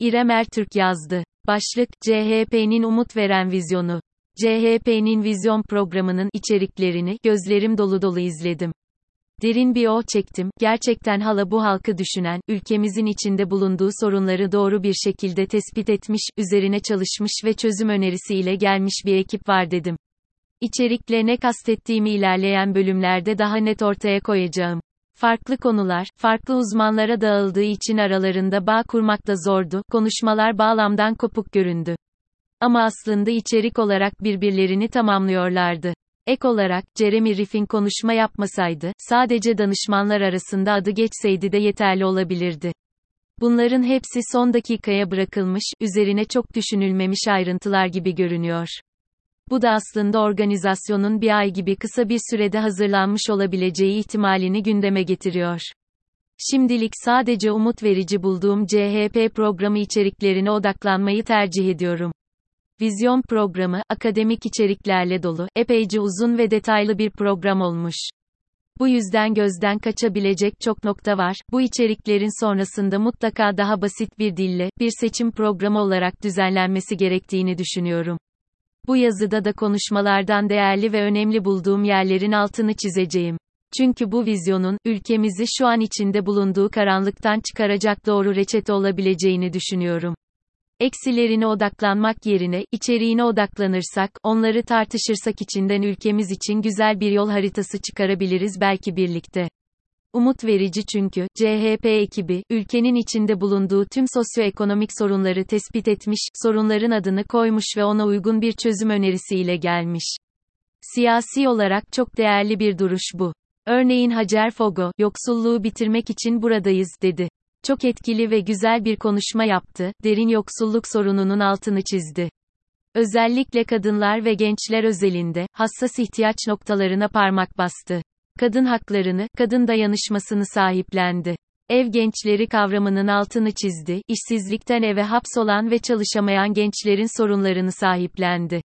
İrem Ertürk yazdı. Başlık, CHP'nin umut veren vizyonu. CHP'nin vizyon programının içeriklerini gözlerim dolu dolu izledim. Derin bir oh çektim. Gerçekten hala bu halkı düşünen, ülkemizin içinde bulunduğu sorunları doğru bir şekilde tespit etmiş, üzerine çalışmış ve çözüm önerisiyle gelmiş bir ekip var dedim. İçerikle ne kastettiğimi ilerleyen bölümlerde daha net ortaya koyacağım. Farklı konular, farklı uzmanlara dağıldığı için aralarında bağ kurmak da zordu, konuşmalar bağlamdan kopuk göründü. Ama aslında içerik olarak birbirlerini tamamlıyorlardı. Ek olarak, Jeremy Riffin konuşma yapmasaydı, sadece danışmanlar arasında adı geçseydi de yeterli olabilirdi. Bunların hepsi son dakikaya bırakılmış, üzerine çok düşünülmemiş ayrıntılar gibi görünüyor. Bu da aslında organizasyonun bir ay gibi kısa bir sürede hazırlanmış olabileceği ihtimalini gündeme getiriyor. Şimdilik sadece umut verici bulduğum CHP programı içeriklerine odaklanmayı tercih ediyorum. Vizyon programı, akademik içeriklerle dolu, epeyce uzun ve detaylı bir program olmuş. Bu yüzden gözden kaçabilecek çok nokta var. Bu içeriklerin sonrasında mutlaka daha basit bir dille, bir seçim programı olarak düzenlenmesi gerektiğini düşünüyorum. Bu yazıda da konuşmalardan değerli ve önemli bulduğum yerlerin altını çizeceğim. Çünkü bu vizyonun, ülkemizi şu an içinde bulunduğu karanlıktan çıkaracak doğru reçete olabileceğini düşünüyorum. Eksilerine odaklanmak yerine, içeriğine odaklanırsak, onları tartışırsak içinden ülkemiz için güzel bir yol haritası çıkarabiliriz belki birlikte. Umut verici çünkü, CHP ekibi, ülkenin içinde bulunduğu tüm sosyoekonomik sorunları tespit etmiş, sorunların adını koymuş ve ona uygun bir çözüm önerisiyle gelmiş. Siyasi olarak çok değerli bir duruş bu. Örneğin Hacer Fogo, yoksulluğu bitirmek için buradayız, dedi. Çok etkili ve güzel bir konuşma yaptı, derin yoksulluk sorununun altını çizdi. Özellikle kadınlar ve gençler özelinde, hassas ihtiyaç noktalarına parmak bastı. Kadın haklarını, kadın dayanışmasını sahiplendi. Ev gençleri kavramının altını çizdi, işsizlikten eve hapsolan ve çalışamayan gençlerin sorunlarını sahiplendi.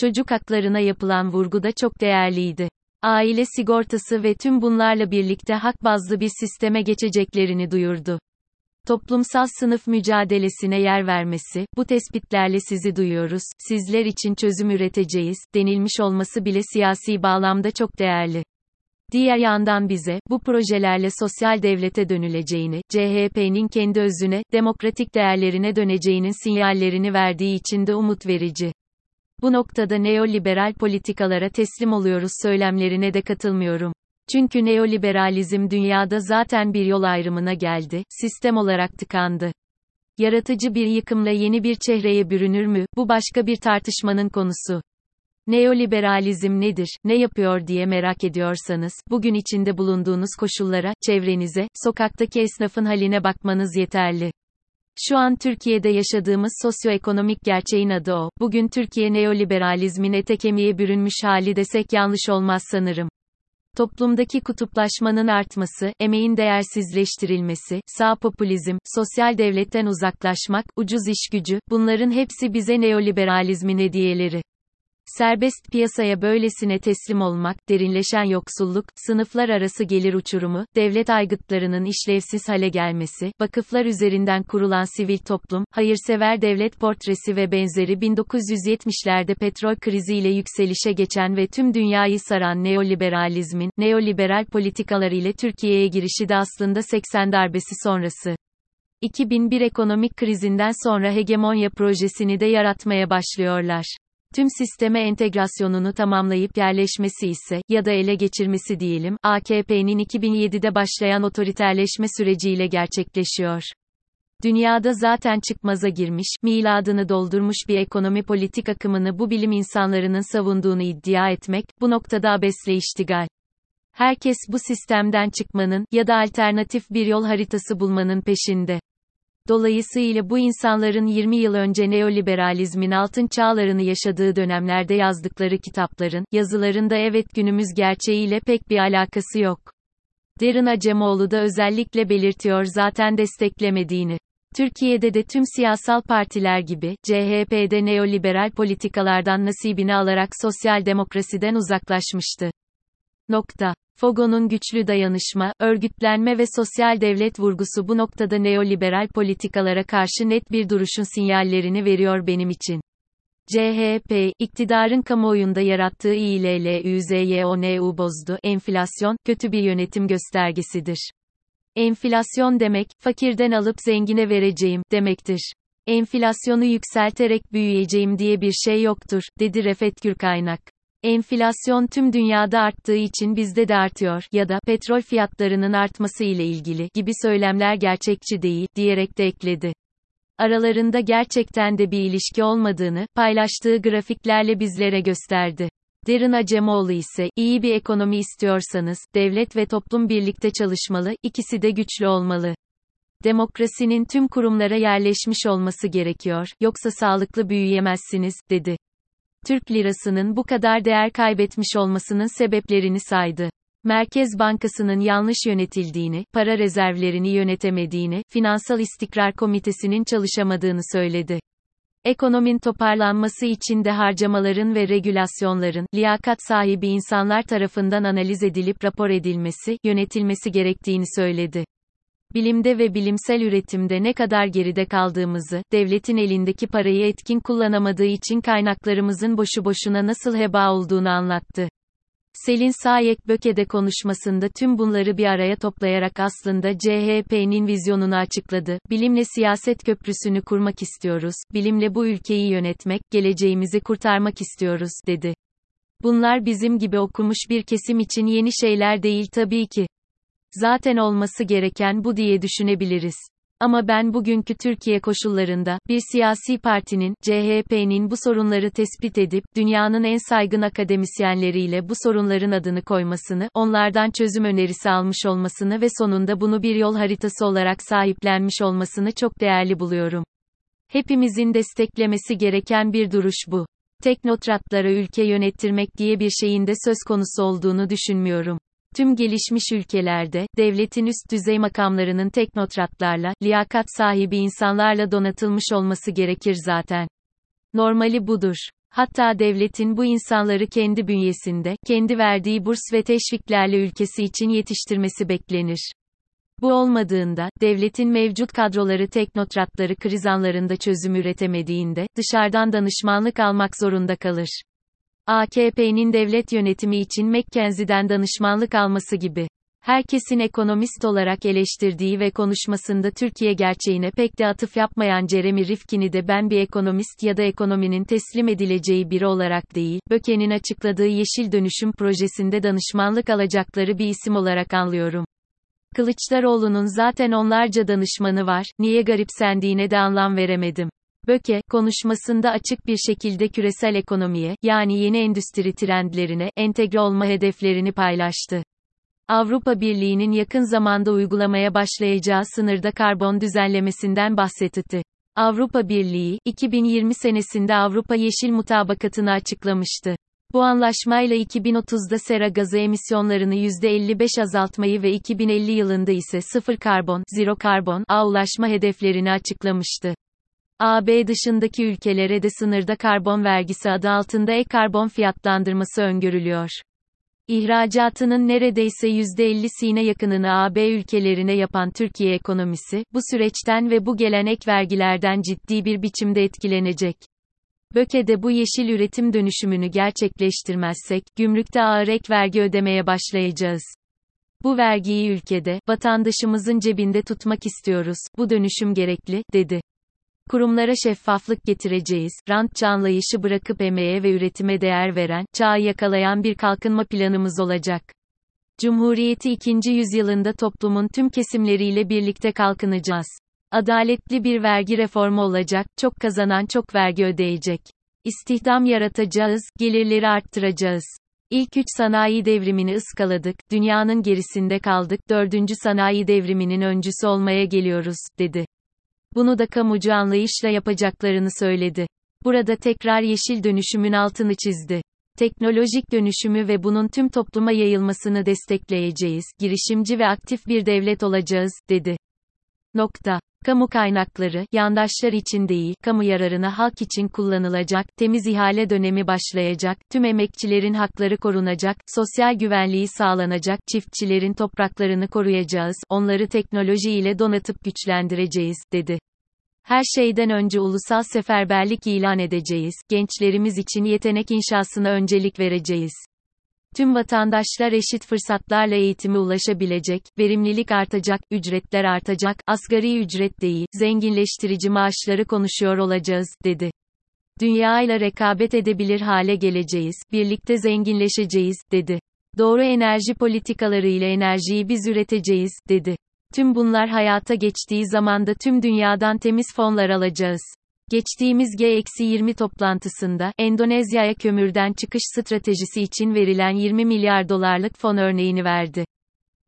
Çocuk haklarına yapılan vurgu da çok değerliydi. Aile sigortası ve tüm bunlarla birlikte hak bazlı bir sisteme geçeceklerini duyurdu. Toplumsal sınıf mücadelesine yer vermesi, bu tespitlerle sizi duyuyoruz, sizler için çözüm üreteceğiz, denilmiş olması bile siyasi bağlamda çok değerli. Diğer yandan bize, bu projelerle sosyal devlete dönüleceğini, CHP'nin kendi özüne, demokratik değerlerine döneceğinin sinyallerini verdiği için de umut verici. Bu noktada neoliberal politikalara teslim oluyoruz söylemlerine de katılmıyorum. Çünkü neoliberalizm dünyada zaten bir yol ayrımına geldi, sistem olarak tıkandı. Yaratıcı bir yıkımla yeni bir çehreye bürünür mü, bu başka bir tartışmanın konusu. Neoliberalizm nedir, ne yapıyor diye merak ediyorsanız, bugün içinde bulunduğunuz koşullara, çevrenize, sokaktaki esnafın haline bakmanız yeterli. Şu an Türkiye'de yaşadığımız sosyoekonomik gerçeğin adı o. Bugün Türkiye neoliberalizmin ete kemiğe bürünmüş hali desek yanlış olmaz sanırım. Toplumdaki kutuplaşmanın artması, emeğin değersizleştirilmesi, sağ popülizm, sosyal devletten uzaklaşmak, ucuz iş gücü, bunların hepsi bize neoliberalizmin hediyeleri. Serbest piyasaya böylesine teslim olmak, derinleşen yoksulluk, sınıflar arası gelir uçurumu, devlet aygıtlarının işlevsiz hale gelmesi, vakıflar üzerinden kurulan sivil toplum, hayırsever devlet portresi ve benzeri 1970'lerde petrol kriziyle yükselişe geçen ve tüm dünyayı saran neoliberalizmin, neoliberal politikalar ile Türkiye'ye girişi de aslında 80 darbesi sonrası. 2001 ekonomik krizinden sonra hegemonya projesini de yaratmaya başlıyorlar tüm sisteme entegrasyonunu tamamlayıp yerleşmesi ise, ya da ele geçirmesi diyelim, AKP'nin 2007'de başlayan otoriterleşme süreciyle gerçekleşiyor. Dünyada zaten çıkmaza girmiş, miladını doldurmuş bir ekonomi politik akımını bu bilim insanlarının savunduğunu iddia etmek, bu noktada abesle iştigal. Herkes bu sistemden çıkmanın, ya da alternatif bir yol haritası bulmanın peşinde. Dolayısıyla bu insanların 20 yıl önce neoliberalizmin altın çağlarını yaşadığı dönemlerde yazdıkları kitapların, yazılarında evet günümüz gerçeğiyle pek bir alakası yok. Derin Acemoğlu da özellikle belirtiyor zaten desteklemediğini. Türkiye'de de tüm siyasal partiler gibi, CHP'de neoliberal politikalardan nasibini alarak sosyal demokrasiden uzaklaşmıştı. Nokta. Fogo'nun güçlü dayanışma, örgütlenme ve sosyal devlet vurgusu bu noktada neoliberal politikalara karşı net bir duruşun sinyallerini veriyor benim için. CHP, iktidarın kamuoyunda yarattığı İLLÜZYONU bozdu. Enflasyon, kötü bir yönetim göstergesidir. Enflasyon demek, fakirden alıp zengine vereceğim, demektir. Enflasyonu yükselterek büyüyeceğim diye bir şey yoktur, dedi Refet Gürkaynak. Enflasyon tüm dünyada arttığı için bizde de artıyor ya da petrol fiyatlarının artması ile ilgili gibi söylemler gerçekçi değil diyerek de ekledi. Aralarında gerçekten de bir ilişki olmadığını paylaştığı grafiklerle bizlere gösterdi. Derin Acemoğlu ise, iyi bir ekonomi istiyorsanız, devlet ve toplum birlikte çalışmalı, ikisi de güçlü olmalı. Demokrasinin tüm kurumlara yerleşmiş olması gerekiyor, yoksa sağlıklı büyüyemezsiniz, dedi. Türk lirasının bu kadar değer kaybetmiş olmasının sebeplerini saydı. Merkez Bankası'nın yanlış yönetildiğini, para rezervlerini yönetemediğini, Finansal İstikrar Komitesi'nin çalışamadığını söyledi. Ekonomin toparlanması için de harcamaların ve regülasyonların, liyakat sahibi insanlar tarafından analiz edilip rapor edilmesi, yönetilmesi gerektiğini söyledi. Bilimde ve bilimsel üretimde ne kadar geride kaldığımızı, devletin elindeki parayı etkin kullanamadığı için kaynaklarımızın boşu boşuna nasıl heba olduğunu anlattı. Selin Sayek Böke'de konuşmasında tüm bunları bir araya toplayarak aslında CHP'nin vizyonunu açıkladı. Bilimle siyaset köprüsünü kurmak istiyoruz, bilimle bu ülkeyi yönetmek, geleceğimizi kurtarmak istiyoruz, dedi. Bunlar bizim gibi okumuş bir kesim için yeni şeyler değil tabii ki. Zaten olması gereken bu diye düşünebiliriz. Ama ben bugünkü Türkiye koşullarında, bir siyasi partinin, CHP'nin bu sorunları tespit edip, dünyanın en saygın akademisyenleriyle bu sorunların adını koymasını, onlardan çözüm önerisi almış olmasını ve sonunda bunu bir yol haritası olarak sahiplenmiş olmasını çok değerli buluyorum. Hepimizin desteklemesi gereken bir duruş bu. Teknotratlara ülke yönettirmek diye bir şeyin de söz konusu olduğunu düşünmüyorum. Tüm gelişmiş ülkelerde, devletin üst düzey makamlarının teknotratlarla, liyakat sahibi insanlarla donatılmış olması gerekir zaten. Normali budur. Hatta devletin bu insanları kendi bünyesinde, kendi verdiği burs ve teşviklerle ülkesi için yetiştirmesi beklenir. Bu olmadığında, devletin mevcut kadroları teknotratları kriz anlarında çözüm üretemediğinde, dışarıdan danışmanlık almak zorunda kalır. AKP'nin devlet yönetimi için McKenzie'den danışmanlık alması gibi. Herkesin ekonomist olarak eleştirdiği ve konuşmasında Türkiye gerçeğine pek de atıf yapmayan Jeremy Rifkin'i de ben bir ekonomist ya da ekonominin teslim edileceği biri olarak değil, Böke'nin açıkladığı Yeşil Dönüşüm projesinde danışmanlık alacakları bir isim olarak anlıyorum. Kılıçdaroğlu'nun zaten onlarca danışmanı var, niye garipsendiğine de anlam veremedim. Böke, konuşmasında açık bir şekilde küresel ekonomiye, yani yeni endüstri trendlerine, entegre olma hedeflerini paylaştı. Avrupa Birliği'nin yakın zamanda uygulamaya başlayacağı sınırda karbon düzenlemesinden bahsetti. Avrupa Birliği, 2020 senesinde Avrupa Yeşil Mutabakatı'nı açıklamıştı. Bu anlaşmayla 2030'da sera gazı emisyonlarını %55 azaltmayı ve 2050 yılında ise sıfır karbon, zero karbon, a ulaşma hedeflerini açıklamıştı. AB dışındaki ülkelere de sınırda karbon vergisi adı altında e-karbon fiyatlandırması öngörülüyor. İhracatının neredeyse %50'sine yakınını AB ülkelerine yapan Türkiye ekonomisi, bu süreçten ve bu gelen ek vergilerden ciddi bir biçimde etkilenecek. Böke'de bu yeşil üretim dönüşümünü gerçekleştirmezsek, gümrükte ağır ek vergi ödemeye başlayacağız. Bu vergiyi ülkede, vatandaşımızın cebinde tutmak istiyoruz, bu dönüşüm gerekli, dedi. Kurumlara şeffaflık getireceğiz, rant canlayışı bırakıp emeğe ve üretime değer veren, çağı yakalayan bir kalkınma planımız olacak. Cumhuriyeti ikinci yüzyılında toplumun tüm kesimleriyle birlikte kalkınacağız. Adaletli bir vergi reformu olacak, çok kazanan çok vergi ödeyecek. İstihdam yaratacağız, gelirleri arttıracağız. İlk üç sanayi devrimini ıskaladık, dünyanın gerisinde kaldık, dördüncü sanayi devriminin öncüsü olmaya geliyoruz, dedi. Bunu da kamucu anlayışla yapacaklarını söyledi. Burada tekrar yeşil dönüşümün altını çizdi. Teknolojik dönüşümü ve bunun tüm topluma yayılmasını destekleyeceğiz, girişimci ve aktif bir devlet olacağız, dedi. Nokta. Kamu kaynakları, yandaşlar için değil, kamu yararına halk için kullanılacak, temiz ihale dönemi başlayacak, tüm emekçilerin hakları korunacak, sosyal güvenliği sağlanacak, çiftçilerin topraklarını koruyacağız, onları teknoloji ile donatıp güçlendireceğiz, dedi. Her şeyden önce ulusal seferberlik ilan edeceğiz, gençlerimiz için yetenek inşasına öncelik vereceğiz. Tüm vatandaşlar eşit fırsatlarla eğitime ulaşabilecek, verimlilik artacak, ücretler artacak, asgari ücret değil, zenginleştirici maaşları konuşuyor olacağız, dedi. Dünya ile rekabet edebilir hale geleceğiz, birlikte zenginleşeceğiz, dedi. Doğru enerji politikaları ile enerjiyi biz üreteceğiz, dedi. Tüm bunlar hayata geçtiği zamanda tüm dünyadan temiz fonlar alacağız. Geçtiğimiz G-20 toplantısında, Endonezya'ya kömürden çıkış stratejisi için verilen 20 milyar dolarlık fon örneğini verdi.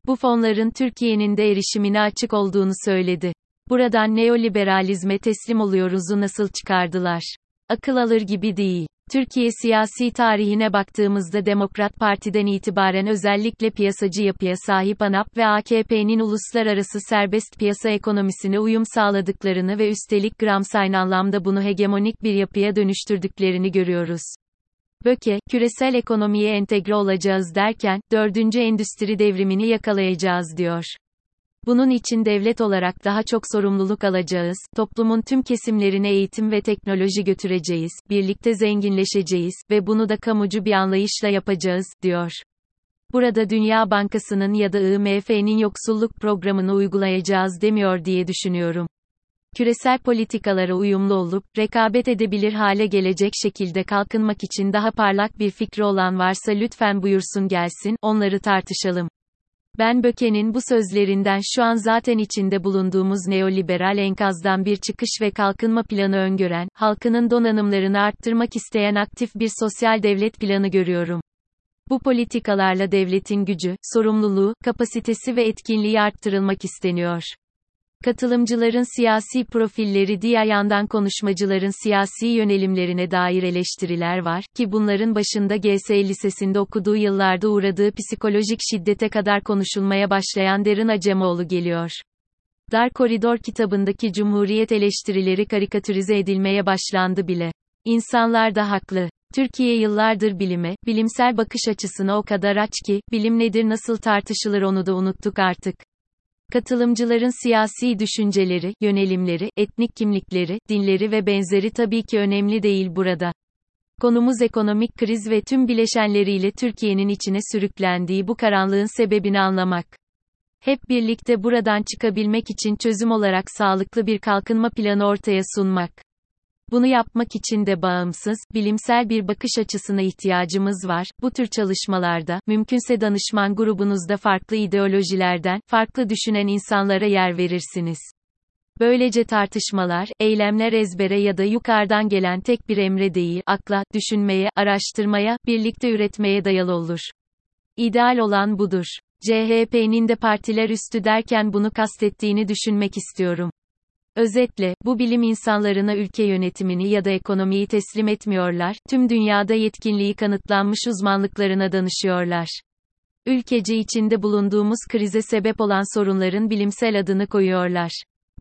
Bu fonların Türkiye'nin de erişimine açık olduğunu söyledi. Buradan neoliberalizme teslim oluyoruzu nasıl çıkardılar? Akıl alır gibi değil. Türkiye siyasi tarihine baktığımızda Demokrat Parti'den itibaren özellikle piyasacı yapıya sahip ANAP ve AKP'nin uluslararası serbest piyasa ekonomisine uyum sağladıklarını ve üstelik Gramsci'nin anlamda bunu hegemonik bir yapıya dönüştürdüklerini görüyoruz. Böke, küresel ekonomiye entegre olacağız derken, dördüncü endüstri devrimini yakalayacağız diyor. Bunun için devlet olarak daha çok sorumluluk alacağız, toplumun tüm kesimlerine eğitim ve teknoloji götüreceğiz, birlikte zenginleşeceğiz ve bunu da kamucu bir anlayışla yapacağız, diyor. Burada Dünya Bankası'nın ya da IMF'nin yoksulluk programını uygulayacağız demiyor diye düşünüyorum. Küresel politikalara uyumlu olup, rekabet edebilir hale gelecek şekilde kalkınmak için daha parlak bir fikri olan varsa lütfen buyursun gelsin, onları tartışalım. Ben Böke'nin bu sözlerinden şu an zaten içinde bulunduğumuz neoliberal enkazdan bir çıkış ve kalkınma planı öngören, halkının donanımlarını arttırmak isteyen aktif bir sosyal devlet planı görüyorum. Bu politikalarla devletin gücü, sorumluluğu, kapasitesi ve etkinliği arttırılmak isteniyor. Katılımcıların siyasi profilleri diğer yandan konuşmacıların siyasi yönelimlerine dair eleştiriler var, ki bunların başında GS Lisesi'nde okuduğu yıllarda uğradığı psikolojik şiddete kadar konuşulmaya başlayan Derin Acemoğlu geliyor. Dar Koridor kitabındaki Cumhuriyet eleştirileri karikatürize edilmeye başlandı bile. İnsanlar da haklı. Türkiye yıllardır bilime, bilimsel bakış açısına o kadar aç ki, bilim nedir nasıl tartışılır onu da unuttuk artık. Katılımcıların siyasi düşünceleri, yönelimleri, etnik kimlikleri, dinleri ve benzeri tabii ki önemli değil burada. Konumuz ekonomik kriz ve tüm bileşenleriyle Türkiye'nin içine sürüklendiği bu karanlığın sebebini anlamak. Hep birlikte buradan çıkabilmek için çözüm olarak sağlıklı bir kalkınma planı ortaya sunmak. Bunu yapmak için de bağımsız, bilimsel bir bakış açısına ihtiyacımız var. Bu tür çalışmalarda, mümkünse danışman grubunuzda farklı ideolojilerden, farklı düşünen insanlara yer verirsiniz. Böylece tartışmalar, eylemler ezbere ya da yukarıdan gelen tek bir emre değil, akla, düşünmeye, araştırmaya, birlikte üretmeye dayalı olur. İdeal olan budur. CHP'nin de partiler üstü derken bunu kastettiğini düşünmek istiyorum. Özetle, bu bilim insanlarına ülke yönetimini ya da ekonomiyi teslim etmiyorlar, tüm dünyada yetkinliği kanıtlanmış uzmanlıklarına danışıyorlar. Ülkece içinde bulunduğumuz krize sebep olan sorunların bilimsel adını koyuyorlar.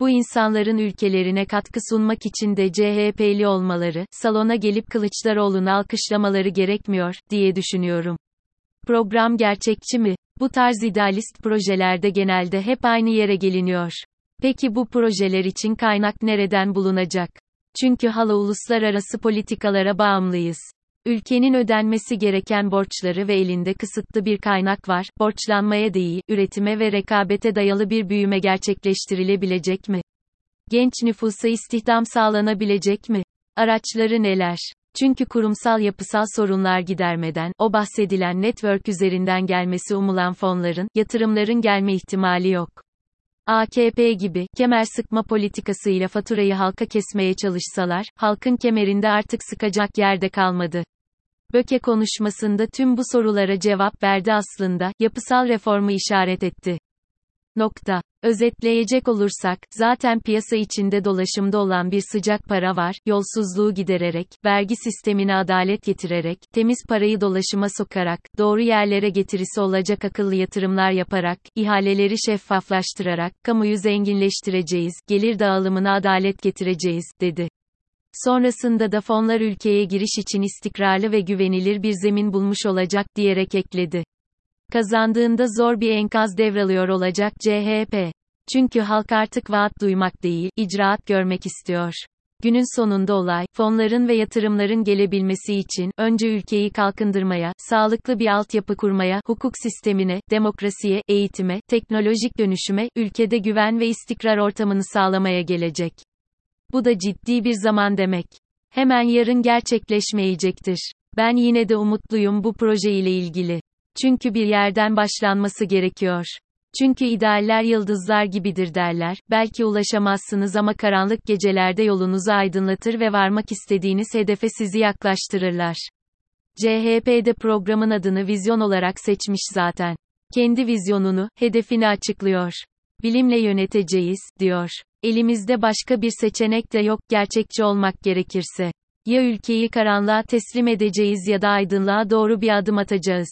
Bu insanların ülkelerine katkı sunmak için de CHP'li olmaları, salona gelip Kılıçdaroğlu'nu alkışlamaları gerekmiyor, diye düşünüyorum. Program gerçekçi mi? Bu tarz idealist projelerde genelde hep aynı yere geliniyor. Peki bu projeler için kaynak nereden bulunacak? Çünkü hala uluslararası politikalara bağımlıyız. Ülkenin ödenmesi gereken borçları ve elinde kısıtlı bir kaynak var. Borçlanmaya değil, üretime ve rekabete dayalı bir büyüme gerçekleştirilebilecek mi? Genç nüfusa istihdam sağlanabilecek mi? Araçları neler? Çünkü kurumsal yapısal sorunlar gidermeden, o bahsedilen network üzerinden gelmesi umulan fonların, yatırımların gelme ihtimali yok. AKP gibi, kemer sıkma politikasıyla faturayı halka kesmeye çalışsalar, halkın kemerinde artık sıkacak yerde kalmadı. Böke konuşmasında tüm bu sorulara cevap verdi aslında, yapısal reformu işaret etti. Nokta. Özetleyecek olursak, zaten piyasa içinde dolaşımda olan bir sıcak para var, yolsuzluğu gidererek, vergi sistemine adalet getirerek, temiz parayı dolaşıma sokarak, doğru yerlere getirisi olacak akıllı yatırımlar yaparak, ihaleleri şeffaflaştırarak, kamuyu zenginleştireceğiz, gelir dağılımına adalet getireceğiz, dedi. Sonrasında da fonlar ülkeye giriş için istikrarlı ve güvenilir bir zemin bulmuş olacak diyerek ekledi. Kazandığında zor bir enkaz devralıyor olacak CHP. Çünkü halk artık vaat duymak değil, icraat görmek istiyor. Günün sonunda olay, fonların ve yatırımların gelebilmesi için, önce ülkeyi kalkındırmaya, sağlıklı bir altyapı kurmaya, hukuk sistemine, demokrasiye, eğitime, teknolojik dönüşüme, ülkede güven ve istikrar ortamını sağlamaya gelecek. Bu da ciddi bir zaman demek. Hemen yarın gerçekleşmeyecektir. Ben yine de umutluyum bu proje ile ilgili. Çünkü bir yerden başlanması gerekiyor. Çünkü idealler yıldızlar gibidir derler, belki ulaşamazsınız ama karanlık gecelerde yolunuzu aydınlatır ve varmak istediğiniz hedefe sizi yaklaştırırlar. CHP de programın adını vizyon olarak seçmiş zaten. Kendi vizyonunu, hedefini açıklıyor. Bilimle yöneteceğiz, diyor. Elimizde başka bir seçenek de yok gerçekçi olmak gerekirse. Ya ülkeyi karanlığa teslim edeceğiz ya da aydınlığa doğru bir adım atacağız.